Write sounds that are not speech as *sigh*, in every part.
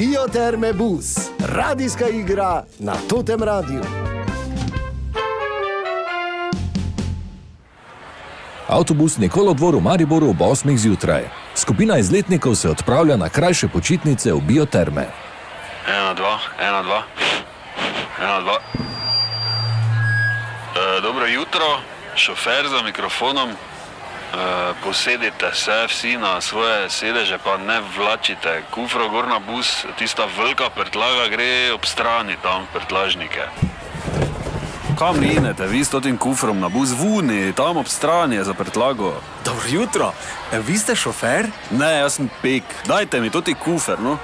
Bioterme bus, radijska igra na Totem Radiu. Avtobusni kolodvor v Mariboru ob 8. zjutraj. Skupina izletnikov se odpravlja na krajše počitnice v bioterme. Ena, dva, ena, dva, ena, dva. E, dobro jutro, šofer za mikrofonom. E, posedite se vsi na svoje sedeže, pa ne vlačite. Kufro gor na bus, tista velika prtlaga gre ob strani tam prtlažnike. Kam rinete, vi s tem kufrom na bus vuni, tam ob strani je za prtlago. Dobro jutro, E, vi ste šofer? Ne, jaz sem pek, dajte mi tudi kufer, no.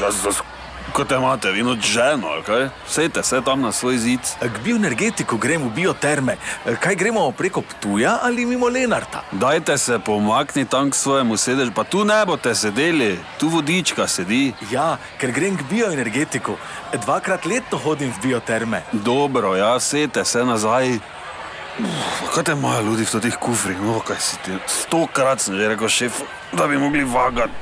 Jaz zas, kot te imate, vi noč ženo, kaj? Sejte se tam na svoj zid. K bioenergetiku gremo v bioterme. E, Kaj gremo preko Ptuja ali mimo Lenarta? Dajte se pomakni tam k svojemu sedežu, pa tu ne boste sedeli, tu vodička sedi. Ja, ker grem k bioenergetiku. Dvakrat letno hodim v bioterme. Dobro, ja, sejte se nazaj. Uf, Kaj te imajo ljudi v teh kufrih, no kaj si ti? Stokrat sem že rekel šef, da bi mogli vagati.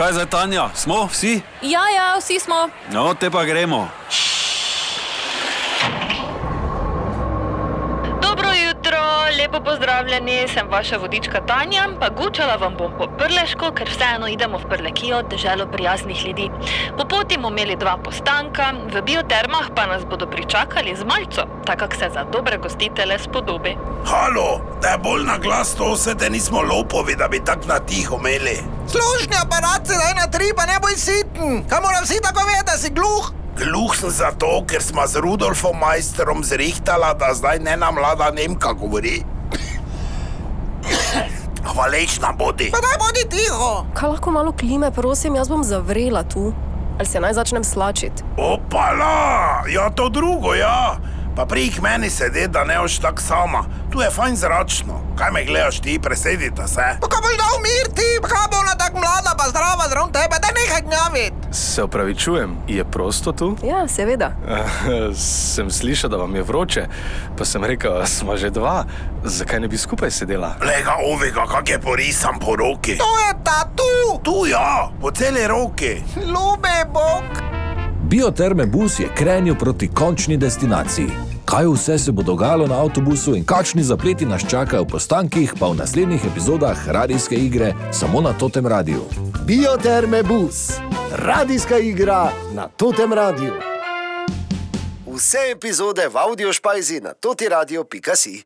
Kaj zdaj, Tanja? Smo vsi? Ja, ja, vsi smo. No, te pa gremo. Dobro jutro, lepo pozdravljeni, sem vaša vodička Tanja, pa gučala vam bom po Prleško, ker vseeno idemo v Prlekijo, deželo prijaznih ljudi. Po poti bomo imeli dva postanka, v biotermah pa nas bodo pričakali z malco, tako kak se za dobre gostitele spodobi. Halo, da je bolj na glas to, se te nismo lopovi, da bi tako na tiho imeli. Slušni aparat se da na tri, pa ne boj siten. Kaj moram vsi tako vedeti, da si gluh? Gluh sem zato, ker smo z Rudolfom Majsterom zrihtala, da zdaj ne nam mlada Nemka govori. Hvaležna bodi. Pa daj bodi tiho. Kaj lahko malo klime, prosim, jaz bom zavrela tu. Ali se naj začnem slačiti? Opala, ja to drugo, ja. Pa prih meni sedi, da ne oš tak sama. Tu je fajn zračno. Kaj me gledaš ti, presedite se. Pa kaj boš dal mir ti, kaj bo ona tako mlada, pa zdrava zraven tebe, da nehaj gnjaviti. Se upravičujem, je prosto tu? Ja, seveda. *laughs* sem slišal, da vam je vroče, pa sem rekel, smo že dva, zakaj ne bi skupaj sedela? Lega ovega, kak je porisan po roki. To je tatu. Tu ja, po celi roki. Ljube Bog. Bioterme bus je krenil proti končni destinaciji. Kaj vse se bo dogajalo na avtobusu in kakšni zapleti nas čakajo v postankih, pa v naslednjih epizodah radijske igre samo na Totem Radiu. Bioterme bus, radijska igra na Totem Radiu. Vse epizode v audio špajzi na totiradio.si.